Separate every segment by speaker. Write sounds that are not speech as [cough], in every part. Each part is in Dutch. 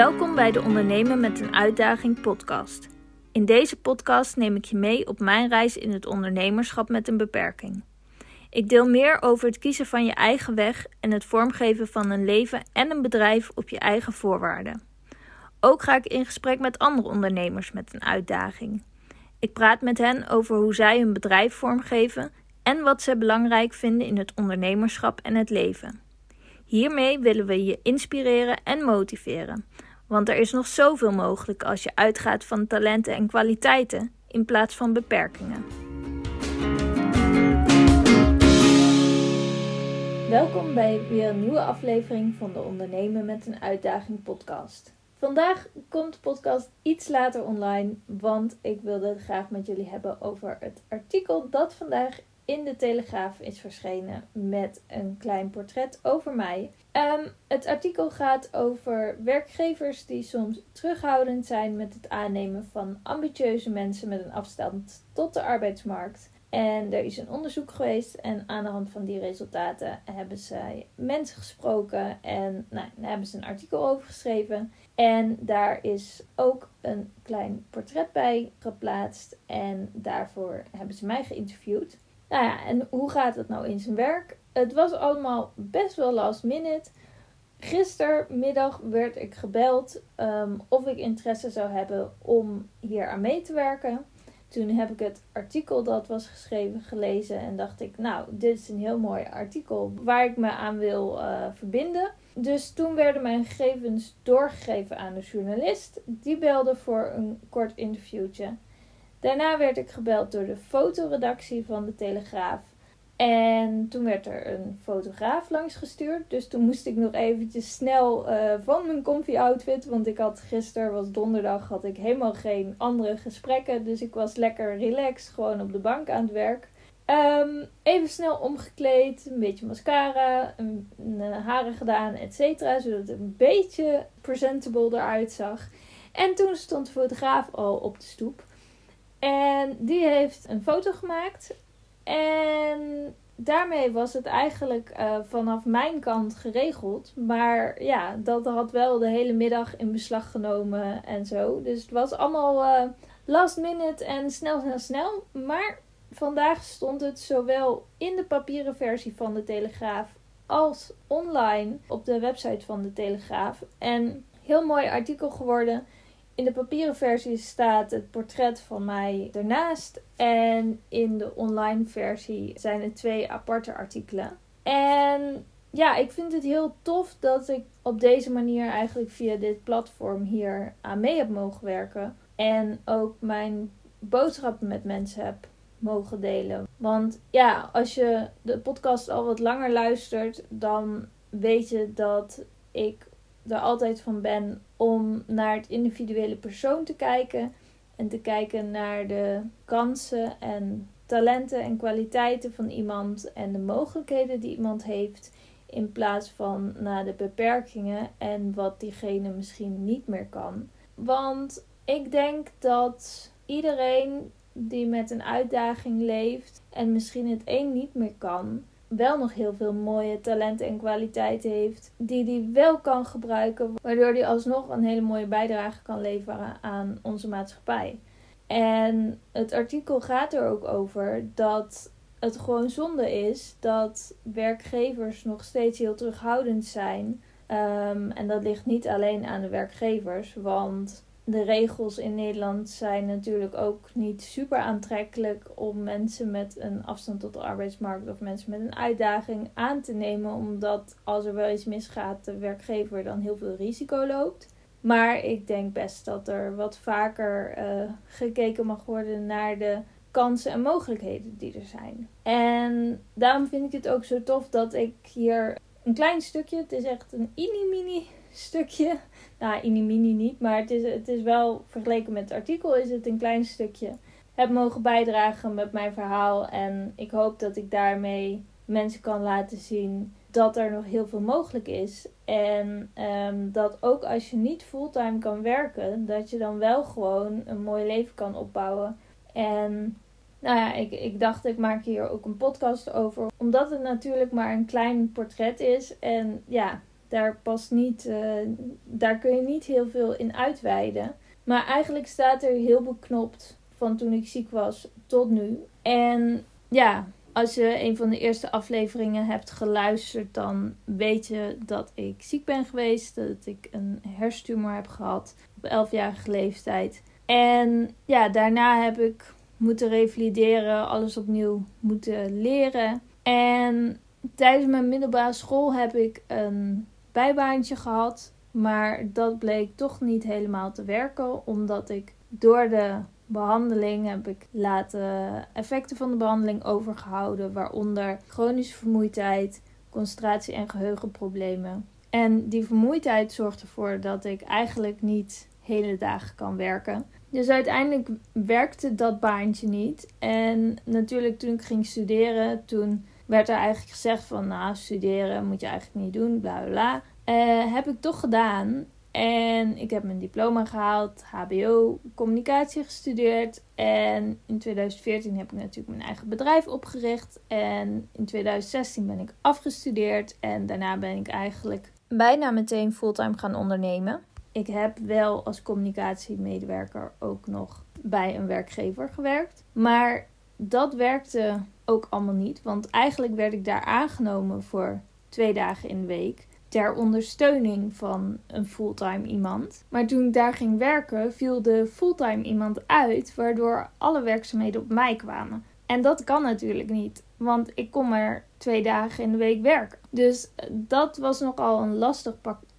Speaker 1: Welkom bij de Ondernemen met een Uitdaging podcast. In deze podcast neem ik je mee op mijn reis in het ondernemerschap met een beperking. Ik deel meer over het kiezen van je eigen weg en het vormgeven van een leven en een bedrijf op je eigen voorwaarden. Ook ga ik in gesprek met andere ondernemers met een uitdaging. Ik praat met hen over hoe zij hun bedrijf vormgeven en wat ze belangrijk vinden in het ondernemerschap en het leven. Hiermee willen we je inspireren en motiveren, want er is nog zoveel mogelijk als je uitgaat van talenten en kwaliteiten in plaats van beperkingen. Welkom bij weer een nieuwe aflevering van de Ondernemen met een Uitdaging podcast. Vandaag komt de podcast iets later online, want ik wilde het graag met jullie hebben over het artikel dat vandaag in de Telegraaf is verschenen met een klein portret over mij. Um, het artikel gaat over werkgevers die soms terughoudend zijn met het aannemen van ambitieuze mensen met een afstand tot de arbeidsmarkt. En er is een onderzoek geweest en aan de hand van die resultaten hebben zij mensen gesproken en nou, daar hebben ze een artikel over geschreven. En daar is ook een klein portret bij geplaatst en daarvoor hebben ze mij geïnterviewd. Nou ja, en hoe gaat het nou in zijn werk? Het was allemaal best wel last minute. Gistermiddag werd ik gebeld um, of ik interesse zou hebben om hier aan mee te werken. Toen heb ik het artikel dat was geschreven gelezen en dacht ik, nou, dit is een heel mooi artikel waar ik me aan wil uh, verbinden. Dus toen werden mijn gegevens doorgegeven aan de journalist. Die belde voor een kort interviewtje. Daarna werd ik gebeld door de fotoredactie van de Telegraaf. En toen werd er een fotograaf langs gestuurd. Dus toen moest ik nog eventjes snel uh, van mijn comfy outfit. Want ik had gisteren, was donderdag, had ik helemaal geen andere gesprekken. Dus ik was lekker relaxed, gewoon op de bank aan het werk. Um, even snel omgekleed, een beetje mascara, een, een haren gedaan, et cetera. Zodat het een beetje presentable eruit zag. En toen stond de fotograaf al op de stoep. En die heeft een foto gemaakt. En daarmee was het eigenlijk uh, vanaf mijn kant geregeld. Maar ja, dat had wel de hele middag in beslag genomen en zo. Dus het was allemaal uh, last minute en snel, snel, snel. Maar vandaag stond het zowel in de papieren versie van de Telegraaf als online op de website van de Telegraaf. En heel mooi artikel geworden. In de papieren versie staat het portret van mij ernaast. En in de online versie zijn er twee aparte artikelen. En ja, ik vind het heel tof dat ik op deze manier eigenlijk via dit platform hier aan mee heb mogen werken. En ook mijn boodschappen met mensen heb mogen delen. Want ja, als je de podcast al wat langer luistert, dan weet je dat ik er altijd van ben om naar het individuele persoon te kijken. En te kijken naar de kansen en talenten en kwaliteiten van iemand en de mogelijkheden die iemand heeft. In plaats van naar de beperkingen en wat diegene misschien niet meer kan. Want ik denk dat iedereen die met een uitdaging leeft en misschien het een niet meer kan, wel nog heel veel mooie talenten en kwaliteiten heeft. Die hij wel kan gebruiken. Waardoor hij alsnog een hele mooie bijdrage kan leveren aan onze maatschappij. En het artikel gaat er ook over dat het gewoon zonde is dat werkgevers nog steeds heel terughoudend zijn. Um, en dat ligt niet alleen aan de werkgevers, want de regels in Nederland zijn natuurlijk ook niet super aantrekkelijk om mensen met een afstand tot de arbeidsmarkt of mensen met een uitdaging aan te nemen, omdat als er wel iets misgaat, de werkgever dan heel veel risico loopt. Maar ik denk best dat er wat vaker uh, gekeken mag worden naar de kansen en mogelijkheden die er zijn. En daarom vind ik het ook zo tof dat ik hier een klein stukje, het is echt een mini-mini stukje. Nou, in die niet, maar het is, het is wel vergeleken met het artikel is het een klein stukje. Heb mogen bijdragen met mijn verhaal en ik hoop dat ik daarmee mensen kan laten zien dat er nog heel veel mogelijk is. En um, dat ook als je niet fulltime kan werken, dat je dan wel gewoon een mooi leven kan opbouwen. En nou ja, ik, ik dacht, ik maak hier ook een podcast over. Omdat het natuurlijk maar een klein portret is. En ja, daar past niet, uh, daar kun je niet heel veel in uitweiden. Maar eigenlijk staat er heel beknopt van toen ik ziek was tot nu. En ja, als je een van de eerste afleveringen hebt geluisterd, dan weet je dat ik ziek ben geweest. Dat ik een hersentumor heb gehad op 11-jarige leeftijd. En ja, daarna heb ik moeten revalideren, alles opnieuw moeten leren. En tijdens mijn middelbare school heb ik een bijbaantje gehad. Maar dat bleek toch niet helemaal te werken, omdat ik door de behandeling heb ik laten effecten van de behandeling overgehouden, waaronder chronische vermoeidheid, concentratie- en geheugenproblemen. En die vermoeidheid zorgt ervoor dat ik eigenlijk niet hele dagen kan werken. Dus uiteindelijk werkte dat baantje niet. En natuurlijk toen ik ging studeren, toen werd er eigenlijk gezegd van nou studeren moet je eigenlijk niet doen, bla bla. Uh, heb ik toch gedaan. En ik heb mijn diploma gehaald, HBO communicatie gestudeerd. En in 2014 heb ik natuurlijk mijn eigen bedrijf opgericht. En in 2016 ben ik afgestudeerd. En daarna ben ik eigenlijk bijna meteen fulltime gaan ondernemen. Ik heb wel als communicatiemedewerker ook nog bij een werkgever gewerkt. Maar dat werkte ook allemaal niet. Want eigenlijk werd ik daar aangenomen voor twee dagen in de week ter ondersteuning van een fulltime iemand. Maar toen ik daar ging werken, viel de fulltime iemand uit, waardoor alle werkzaamheden op mij kwamen. En dat kan natuurlijk niet, want ik kom er twee dagen in de week werken. Dus eh, dat was nogal een lastig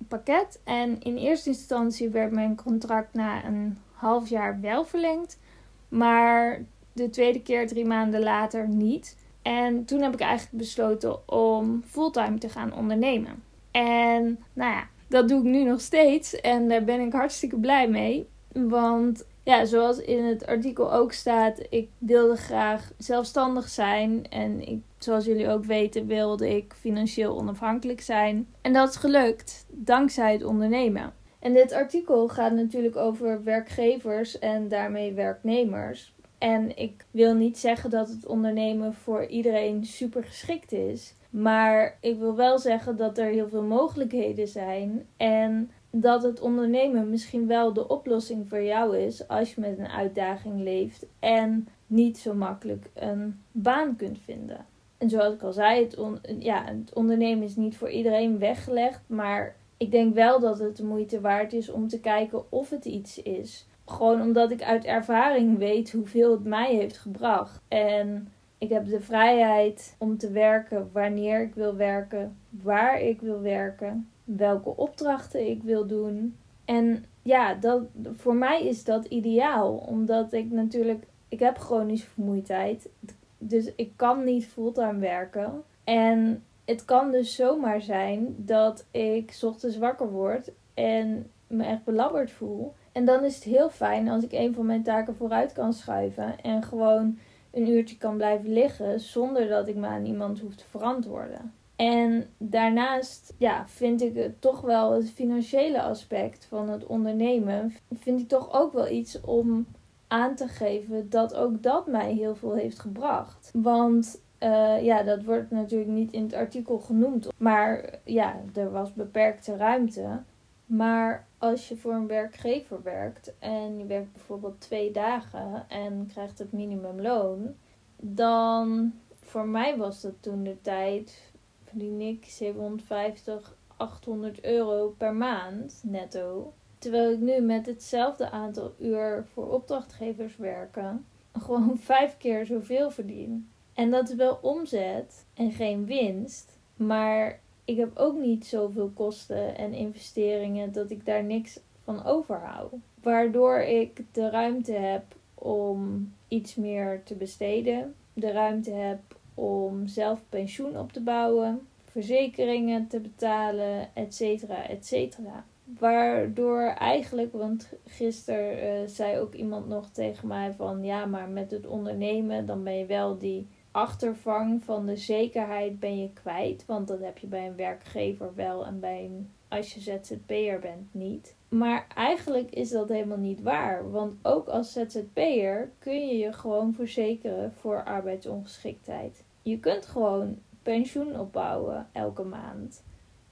Speaker 1: pakket. En in eerste instantie werd mijn contract na een half jaar wel verlengd, maar de tweede keer drie maanden later niet. En toen heb ik eigenlijk besloten om fulltime te gaan ondernemen. En nou ja, dat doe ik nu nog steeds. En daar ben ik hartstikke blij mee. Want ja, zoals in het artikel ook staat, ik wilde graag zelfstandig zijn. En ik, zoals jullie ook weten, wilde ik financieel onafhankelijk zijn. En dat is gelukt dankzij het ondernemen. En dit artikel gaat natuurlijk over werkgevers en daarmee werknemers. En ik wil niet zeggen dat het ondernemen voor iedereen super geschikt is. Maar ik wil wel zeggen dat er heel veel mogelijkheden zijn. En dat het ondernemen misschien wel de oplossing voor jou is als je met een uitdaging leeft en niet zo makkelijk een baan kunt vinden. En zoals ik al zei, het, ja, het ondernemen is niet voor iedereen weggelegd. Maar ik denk wel dat het de moeite waard is om te kijken of het iets is. Gewoon omdat ik uit ervaring weet hoeveel het mij heeft gebracht. En ik heb de vrijheid om te werken wanneer ik wil werken, waar ik wil werken, welke opdrachten ik wil doen. En ja, dat, voor mij is dat ideaal, omdat ik natuurlijk, ik heb chronische vermoeidheid, dus ik kan niet fulltime werken. En het kan dus zomaar zijn dat ik ochtends wakker word en me echt belabberd voel. En dan is het heel fijn als ik een van mijn taken vooruit kan schuiven en gewoon een uurtje kan blijven liggen zonder dat ik me aan iemand hoef te verantwoorden. En daarnaast ja, vind ik het toch wel het financiële aspect van het ondernemen, vind ik toch ook wel iets om aan te geven dat ook dat mij heel veel heeft gebracht. Want uh, ja, dat wordt natuurlijk niet in het artikel genoemd, maar ja, er was beperkte ruimte. Maar als je voor een werkgever werkt en je werkt bijvoorbeeld twee dagen en krijgt het minimumloon, dan voor mij was dat toen de tijd, verdien ik 750, 800 euro per maand netto. Terwijl ik nu met hetzelfde aantal uur voor opdrachtgevers werken, gewoon [laughs] vijf keer zoveel verdien. En dat is wel omzet en geen winst, maar ik heb ook niet zoveel kosten en investeringen dat ik daar niks van overhoud. Waardoor ik de ruimte heb om iets meer te besteden. De ruimte heb om zelf pensioen op te bouwen, verzekeringen te betalen, et cetera, et cetera. Waardoor eigenlijk, want gisteren uh, zei ook iemand nog tegen mij van ja, maar met het ondernemen dan ben je wel die achtervang van de zekerheid ben je kwijt. Want dat heb je bij een werkgever wel en bij een, als je ZZP'er bent niet. Maar eigenlijk is dat helemaal niet waar. Want ook als ZZP'er kun je je gewoon verzekeren voor arbeidsongeschiktheid. Je kunt gewoon pensioen opbouwen elke maand.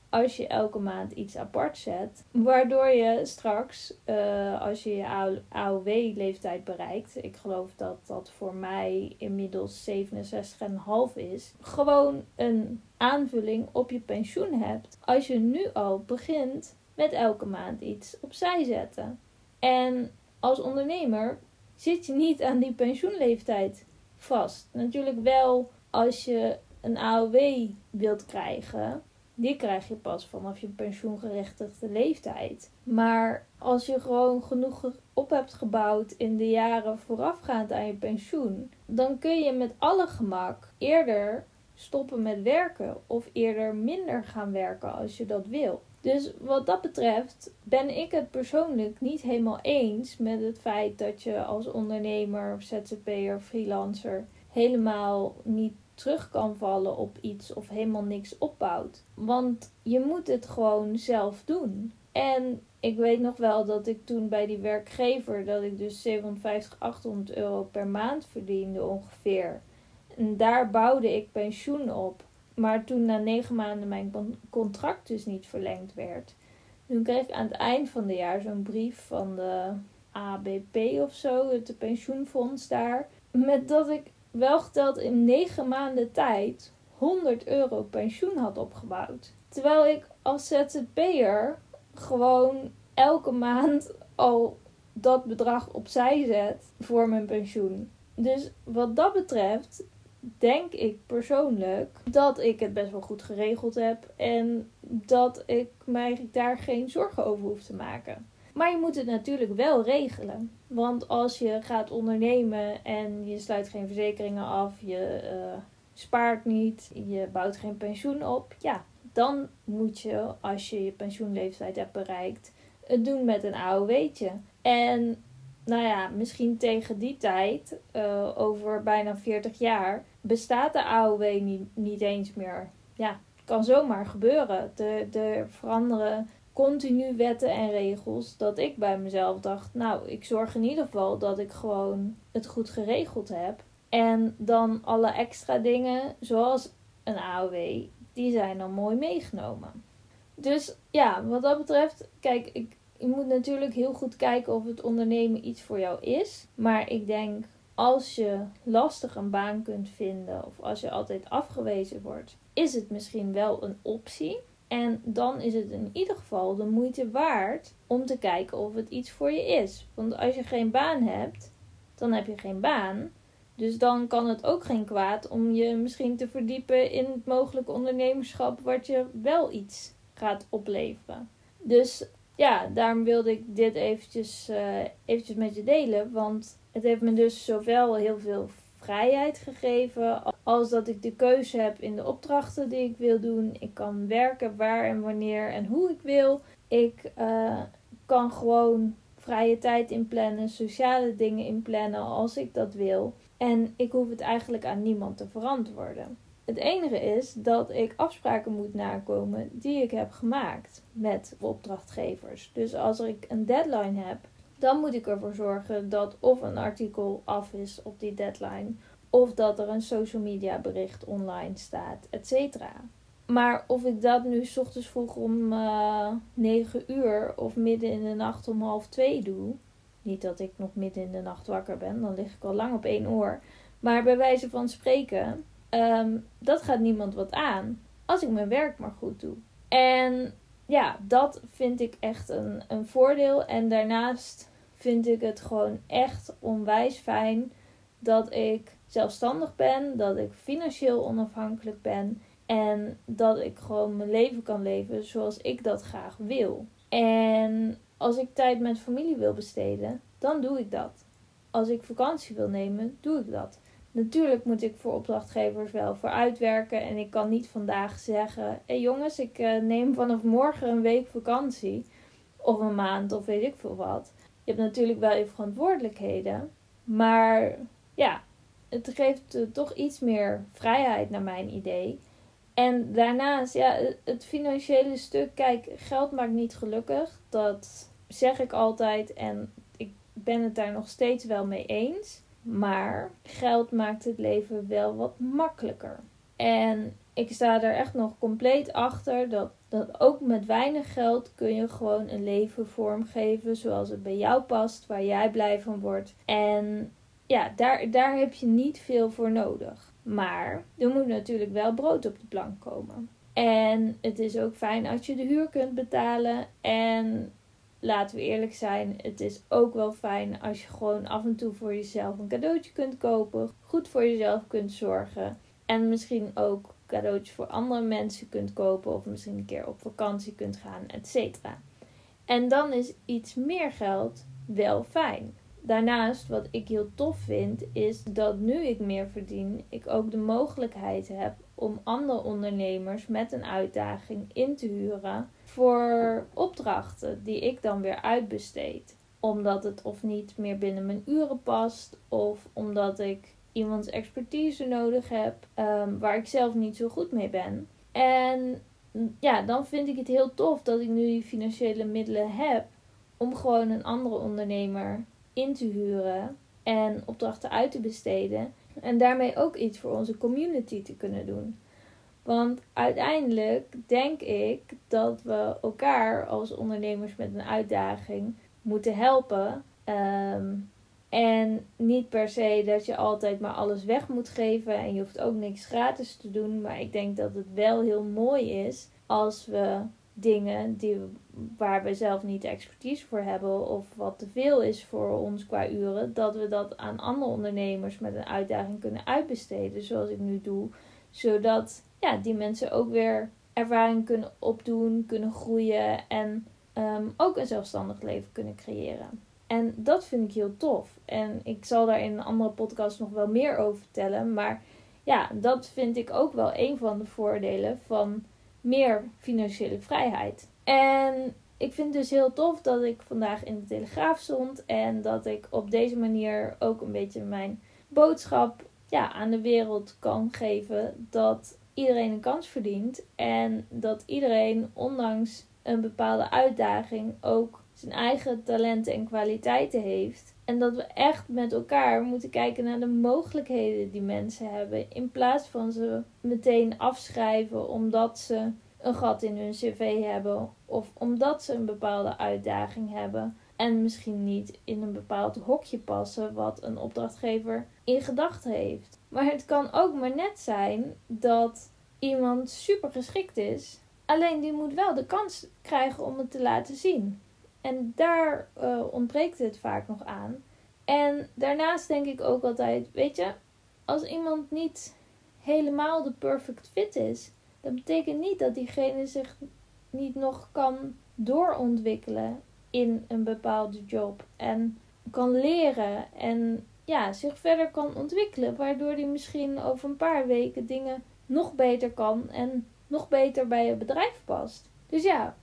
Speaker 1: Als je elke maand iets apart zet. Waardoor je straks, uh, als je je AOW-leeftijd bereikt, ik geloof dat dat voor mij inmiddels 67,5 is, gewoon een aanvulling op je pensioen hebt. Als je nu al begint met elke maand iets opzij zetten. En als ondernemer zit je niet aan die pensioenleeftijd vast. Natuurlijk wel als je een AOW wilt krijgen. Die krijg je pas vanaf je pensioengerechtigde leeftijd. Maar als je gewoon genoeg op hebt gebouwd in de jaren voorafgaand aan je pensioen, dan kun je met alle gemak eerder stoppen met werken of eerder minder gaan werken als je dat wil. Dus wat dat betreft ben ik het persoonlijk niet helemaal eens met het feit dat je als ondernemer of ZZP'er, freelancer helemaal niet terug kan vallen op iets of helemaal niks opbouwt. Want je moet het gewoon zelf doen. En ik weet nog wel dat ik toen bij die werkgever, dat ik dus 750, 800 euro per maand verdiende ongeveer. En daar bouwde ik pensioen op. Maar toen na negen maanden mijn contract dus niet verlengd werd. Toen kreeg ik aan het eind van het jaar zo'n brief van de ABP of zo, het pensioenfonds daar. Met dat ik wel geteld in negen maanden tijd 100 euro pensioen had opgebouwd. Terwijl ik als ZZP'er gewoon elke maand al dat bedrag opzij zet voor mijn pensioen. Dus wat dat betreft denk ik persoonlijk dat ik het best wel goed geregeld heb en dat ik mij daar geen zorgen over hoef te maken. Maar je moet het natuurlijk wel regelen. Want als je gaat ondernemen en je sluit geen verzekeringen af, je uh, spaart niet, je bouwt geen pensioen op, ja, dan moet je, als je je pensioenleeftijd hebt bereikt, het doen met een AOW'tje. En nou ja, misschien tegen die tijd, uh, over bijna 40 jaar, bestaat de AOW niet, niet eens meer. Ja, kan zomaar gebeuren. Er veranderen continu wetten en regels. Dat ik bij mezelf dacht, nou, ik zorg in ieder geval dat ik gewoon het goed geregeld heb. En dan alle extra dingen, zoals een AOW, die zijn dan mooi meegenomen. Dus ja, wat dat betreft, kijk, ik, je moet natuurlijk heel goed kijken of het ondernemen iets voor jou is. Maar ik denk, als je lastig een baan kunt vinden of als je altijd afgewezen wordt, is het misschien wel een optie. En dan is het in ieder geval de moeite waard om te kijken of het iets voor je is. Want als je geen baan hebt, dan heb je geen baan. Dus dan kan het ook geen kwaad om je misschien te verdiepen in het mogelijke ondernemerschap wat je wel iets gaat opleveren. Dus ja, daarom wilde ik dit eventjes, uh, eventjes met je delen. Want het heeft me dus zowel heel veel vrijheid gegeven. Als dat ik de keuze heb in de opdrachten die ik wil doen. Ik kan werken waar en wanneer en hoe ik wil. Ik uh, kan gewoon vrije tijd inplannen, sociale dingen inplannen als ik dat wil. En ik hoef het eigenlijk aan niemand te verantwoorden. Het enige is dat ik afspraken moet nakomen die ik heb gemaakt met opdrachtgevers. Dus als ik een deadline heb, dan moet ik ervoor zorgen dat of een artikel af is op die deadline, of dat er een social media bericht online staat, etc. Maar of ik dat nu s ochtends vroeg om uh, eh, 9 uur of midden in de nacht om half 2 doe. Niet dat ik nog midden in de nacht wakker ben, dan lig ik al lang op één oor. Maar bij wijze van spreken, ehm, dat gaat niemand wat aan. Als ik mijn werk maar goed doe. En ja, dat vind ik echt een, een voordeel. En daarnaast vind ik het gewoon echt onwijs fijn dat ik zelfstandig ben, dat ik financieel onafhankelijk ben en dat ik gewoon mijn leven kan leven zoals ik dat graag wil. En als ik tijd met familie wil besteden, dan doe ik dat. Als ik vakantie wil nemen, doe ik dat. Natuurlijk moet ik voor opdrachtgevers wel voor uitwerken. En ik kan niet vandaag zeggen: hé hey jongens, ik uh, neem vanaf morgen een week vakantie. Of een maand of weet ik veel wat. Je hebt natuurlijk wel je verantwoordelijkheden. Maar ja, het geeft uh, toch iets meer vrijheid naar mijn idee. En daarnaast, ja, het financiële stuk, kijk, geld maakt niet gelukkig. Dat zeg ik altijd en ik ben het daar nog steeds wel mee eens. Maar geld maakt het leven wel wat makkelijker. En ik sta er echt nog compleet achter dat, dat ook met weinig geld kun je gewoon een leven vormgeven zoals het bij jou past, waar jij blij van wordt. En ja, daar, daar heb je niet veel voor nodig. Maar er moet natuurlijk wel brood op de plank komen. En het is ook fijn als je de huur kunt betalen. En laten we eerlijk zijn, het is ook wel fijn als je gewoon af en toe voor jezelf een cadeautje kunt kopen. Goed voor jezelf kunt zorgen. En misschien ook cadeautjes voor andere mensen kunt kopen. Of misschien een keer op vakantie kunt gaan, et cetera. En dan is iets meer geld wel fijn. Daarnaast, wat ik heel tof vind, is dat nu ik meer verdien, ik ook de mogelijkheid heb om andere ondernemers met een uitdaging in te huren voor opdrachten die ik dan weer uitbesteed. Omdat het of niet meer binnen mijn uren past, of omdat ik iemands expertise nodig heb um, waar ik zelf niet zo goed mee ben. En ja, dan vind ik het heel tof dat ik nu die financiële middelen heb om gewoon een andere ondernemer in te huren en opdrachten uit te besteden. En daarmee ook iets voor onze community te kunnen doen. Want uiteindelijk denk ik dat we elkaar als ondernemers met een uitdaging moeten helpen. Ehm, en niet per se dat je altijd maar alles weg moet geven en je hoeft ook niks gratis te doen. Maar ik denk dat het wel heel mooi is als we dingen die, waar we zelf niet expertise voor hebben of wat te veel is voor ons qua uren, dat we dat aan andere ondernemers met een uitdaging kunnen uitbesteden, zoals ik nu doe, zodat ja, die mensen ook weer ervaring kunnen opdoen, kunnen groeien en ehm, ook een zelfstandig leven kunnen creëren. En dat vind ik heel tof. En ik zal daar in een andere podcast nog wel meer over vertellen. Maar ja, dat vind ik ook wel een van de voordelen van meer financiële vrijheid. En ik vind het dus heel tof dat ik vandaag in de Telegraaf stond en dat ik op deze manier ook een beetje mijn boodschap ja, aan de wereld kan geven dat iedereen een kans verdient en dat iedereen ondanks een bepaalde uitdaging ook zijn eigen talenten en kwaliteiten heeft. En dat we echt met elkaar moeten kijken naar de mogelijkheden die mensen hebben. In plaats van ze meteen afschrijven omdat ze een gat in hun cv hebben. Of omdat ze een bepaalde uitdaging hebben. En misschien niet in een bepaald hokje passen wat een opdrachtgever in gedachten heeft. Maar het kan ook maar net zijn dat iemand super geschikt is. Alleen die moet wel de kans krijgen om het te laten zien. En daar uh, ontbreekt het vaak nog aan. En daarnaast denk ik ook altijd, weet je, als iemand niet helemaal de perfect fit is, dat betekent niet dat diegene zich niet nog kan doorontwikkelen in een bepaalde job en kan leren en ja, zich verder kan ontwikkelen, waardoor hij misschien over een paar weken dingen nog beter kan en nog beter bij het bedrijf past. Dus ja,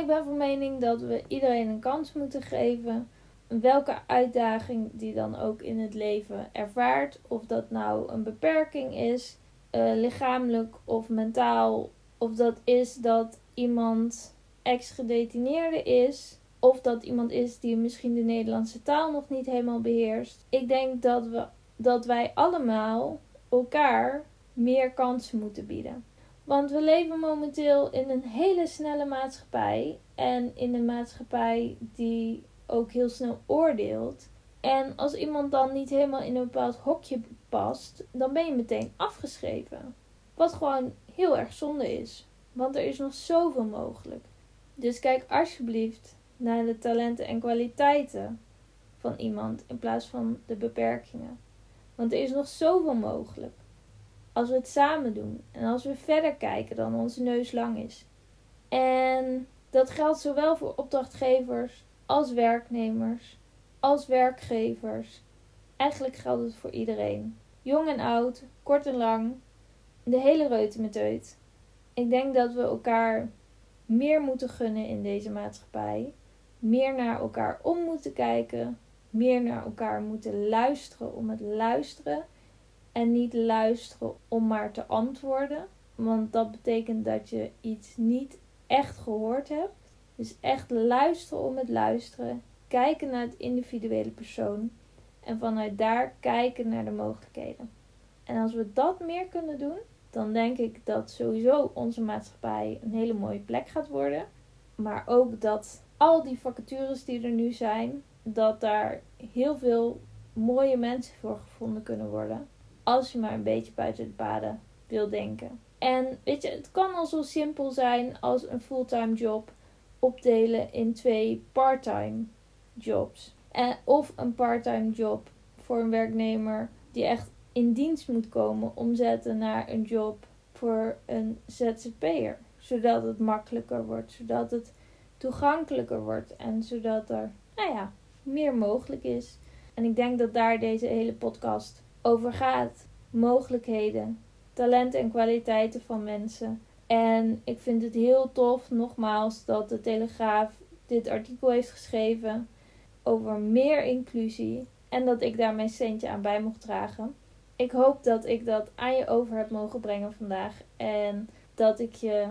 Speaker 1: ik ben van mening dat we iedereen een kans moeten geven. Welke uitdaging die dan ook in het leven ervaart. Of dat nou een beperking is, uh, lichamelijk of mentaal. Of dat is dat iemand ex-gedetineerde is. Of dat iemand is die misschien de Nederlandse taal nog niet helemaal beheerst. Ik denk dat, we, dat wij allemaal elkaar meer kansen moeten bieden. Want we leven momenteel in een hele snelle maatschappij. En in een maatschappij die ook heel snel oordeelt. En als iemand dan niet helemaal in een bepaald hokje past, dan ben je meteen afgeschreven. Wat gewoon heel erg zonde is. Want er is nog zoveel mogelijk. Dus kijk alsjeblieft naar de talenten en kwaliteiten van iemand in plaats van de beperkingen. Want er is nog zoveel mogelijk. Als we het samen doen en als we verder kijken dan onze neus lang is. En dat geldt zowel voor opdrachtgevers als werknemers, als werkgevers. Eigenlijk geldt het voor iedereen. Jong en oud, kort en lang, de hele reutemeteut. Ik denk dat we elkaar meer moeten gunnen in deze maatschappij. Meer naar elkaar om moeten kijken. Meer naar elkaar moeten luisteren om het luisteren. En niet luisteren om maar te antwoorden. Want dat betekent dat je iets niet echt gehoord hebt. Dus echt luisteren om het luisteren. Kijken naar het individuele persoon. En vanuit daar kijken naar de mogelijkheden. En als we dat meer kunnen doen, dan denk ik dat sowieso onze maatschappij een hele mooie plek gaat worden. Maar ook dat al die vacatures die er nu zijn, dat daar heel veel mooie mensen voor gevonden kunnen worden. Als je maar een beetje buiten het paden wil denken. En weet je, het kan al zo simpel zijn als een fulltime job opdelen in twee parttime jobs. En, of een parttime job voor een werknemer die echt in dienst moet komen omzetten naar een job voor een ZZP'er. Zodat het makkelijker wordt, zodat het toegankelijker wordt en zodat er, nou ja, meer mogelijk is. En ik denk dat daar deze hele podcast over gaat. Mogelijkheden, talenten en kwaliteiten van mensen. En ik vind het heel tof, nogmaals, dat de Telegraaf dit artikel heeft geschreven over meer inclusie. En dat ik daar mijn centje aan bij mocht dragen. Ik hoop dat ik dat aan je over heb mogen brengen vandaag. En dat ik je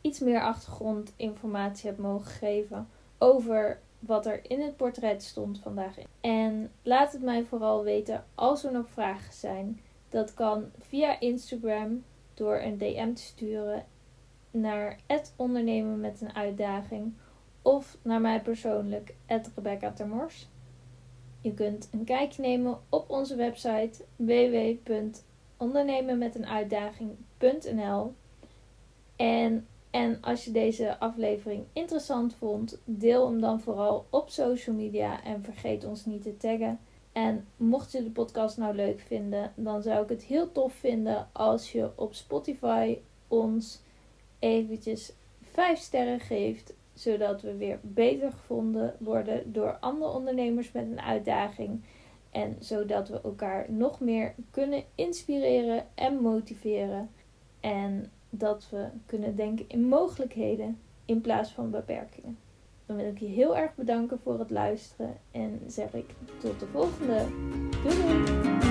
Speaker 1: iets meer achtergrondinformatie heb mogen geven over wat er in het portret stond vandaag. En laat het mij vooral weten als er nog vragen zijn. Dat kan via Instagram door een DM te sturen naar het ondernemen met een uitdaging of naar mij persoonlijk, Rebecca Termors. Je kunt een kijkje nemen op onze website www.ondernemenmetenuitdaging.nl en, en als je deze aflevering interessant vond, deel hem dan vooral op social media en vergeet ons niet te taggen. En mocht je de podcast nou leuk vinden, dan zou ik het heel tof vinden als je op Spotify ons eventjes 5 sterren geeft zodat we weer beter gevonden worden door andere ondernemers met een uitdaging. En zodat we elkaar nog meer kunnen inspireren en motiveren. En dat we kunnen denken in mogelijkheden in plaats van beperkingen. Dan wil ik je heel erg bedanken voor het luisteren en zeg ik tot de volgende. Doei!